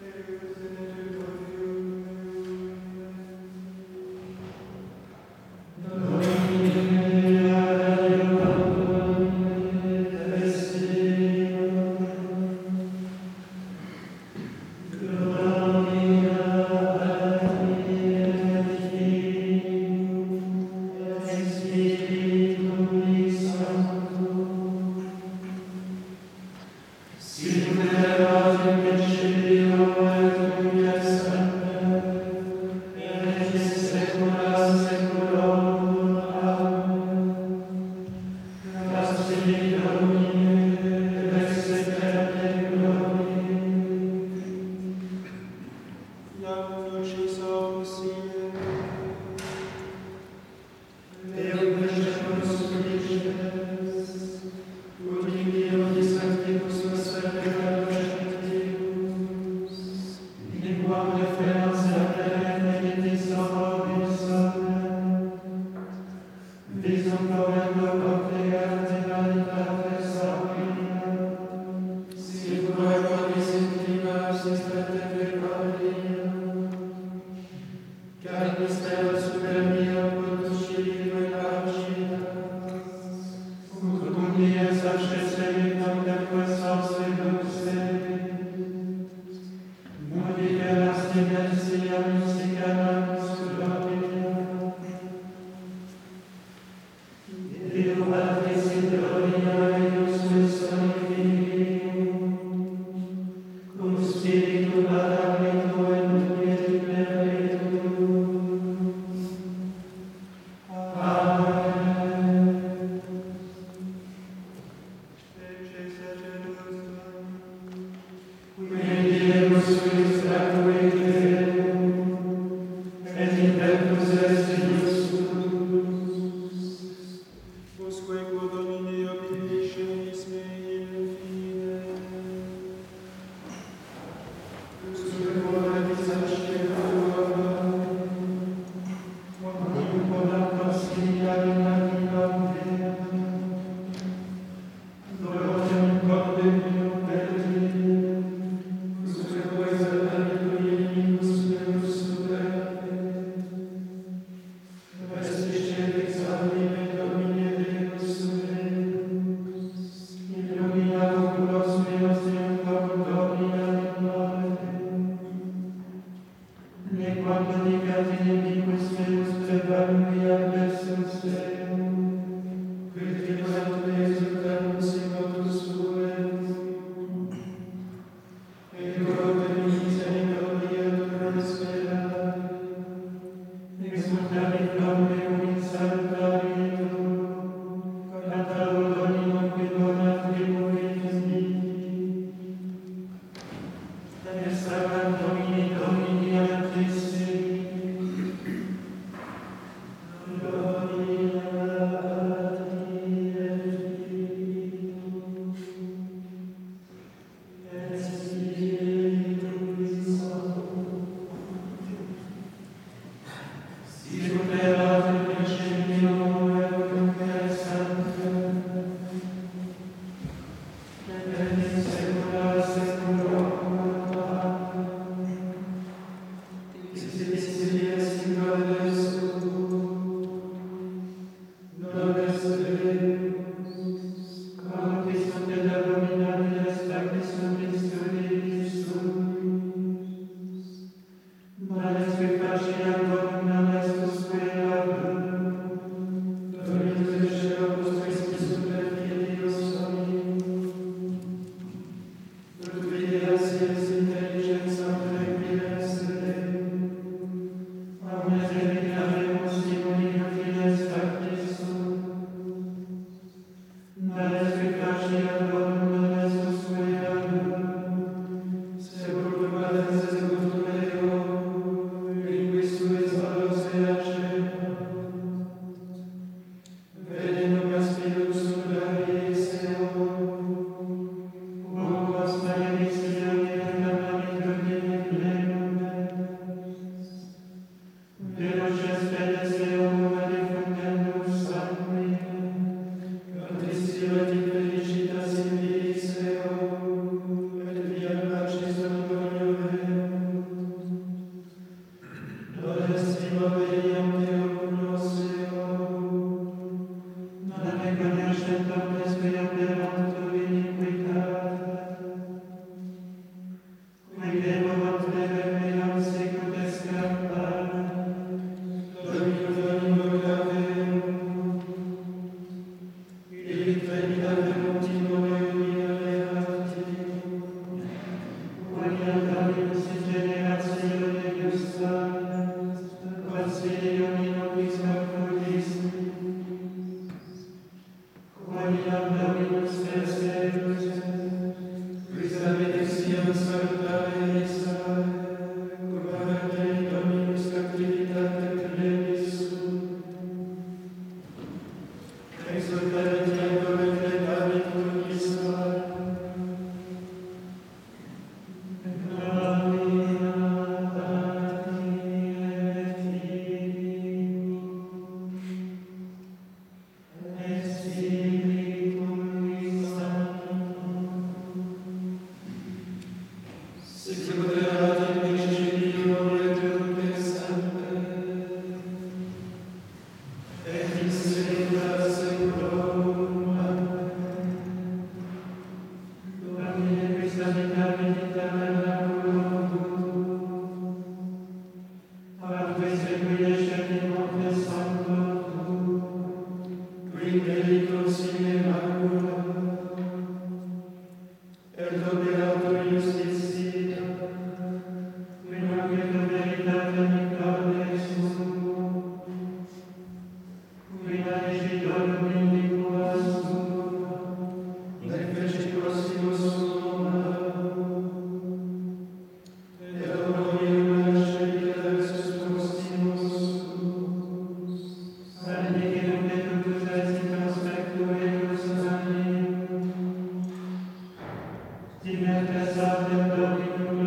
two, Amen. Amen. Dimertes ad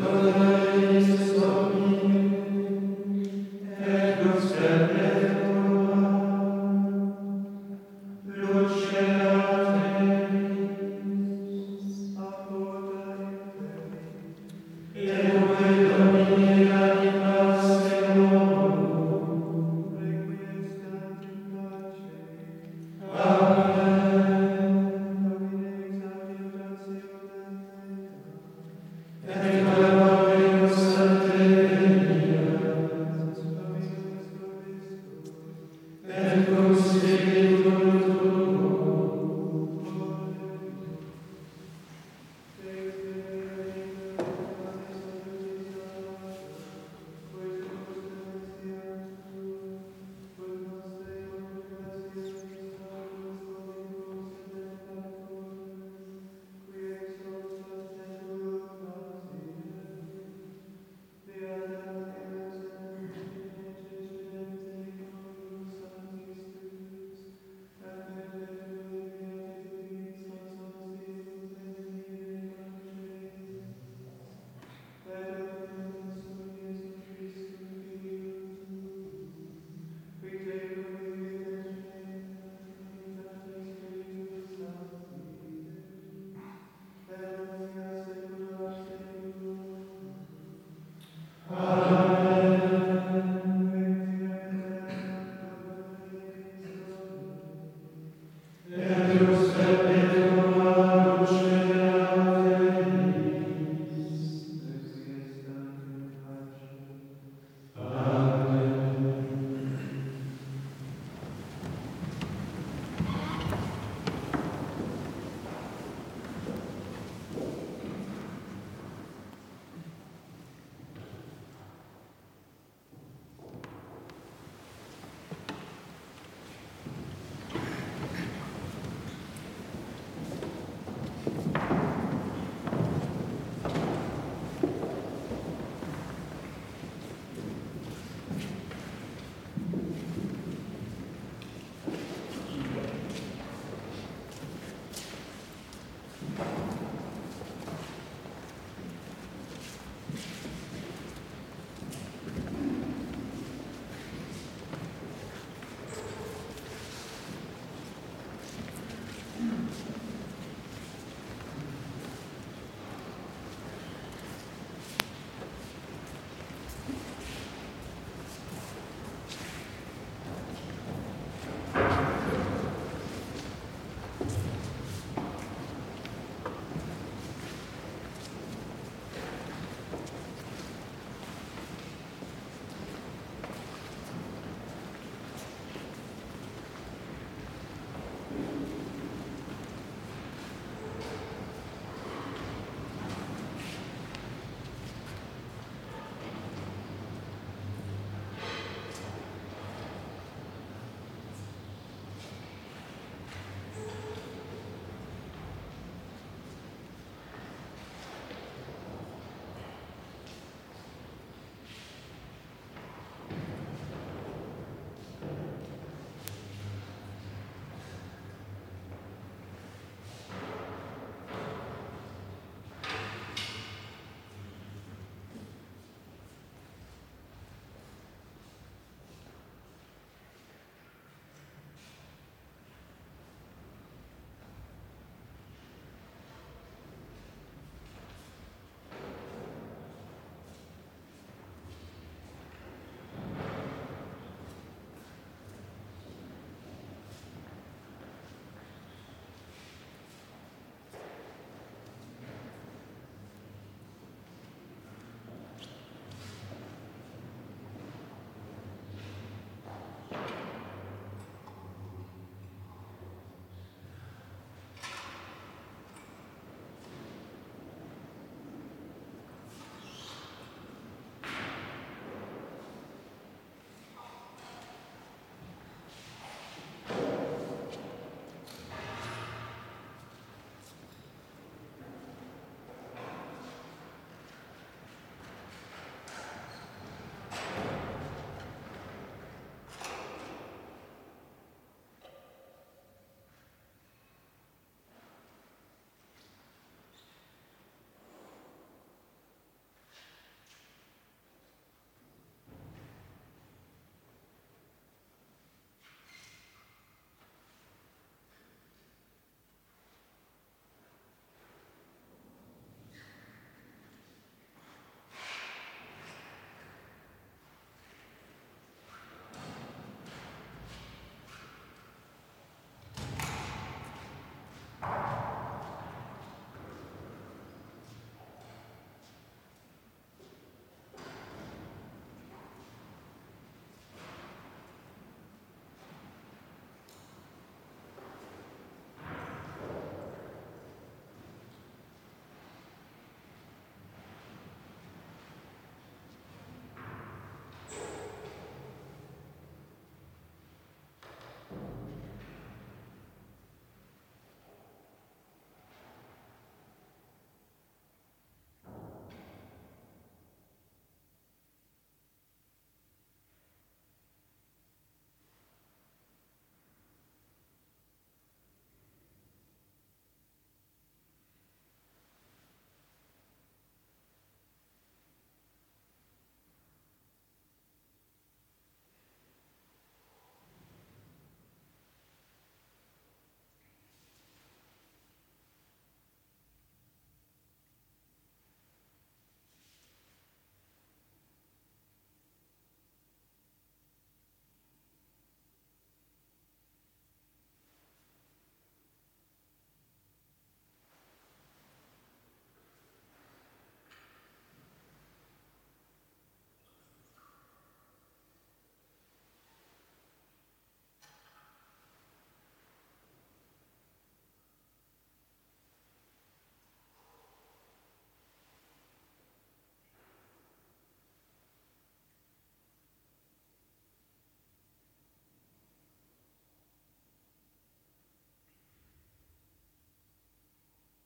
Amen.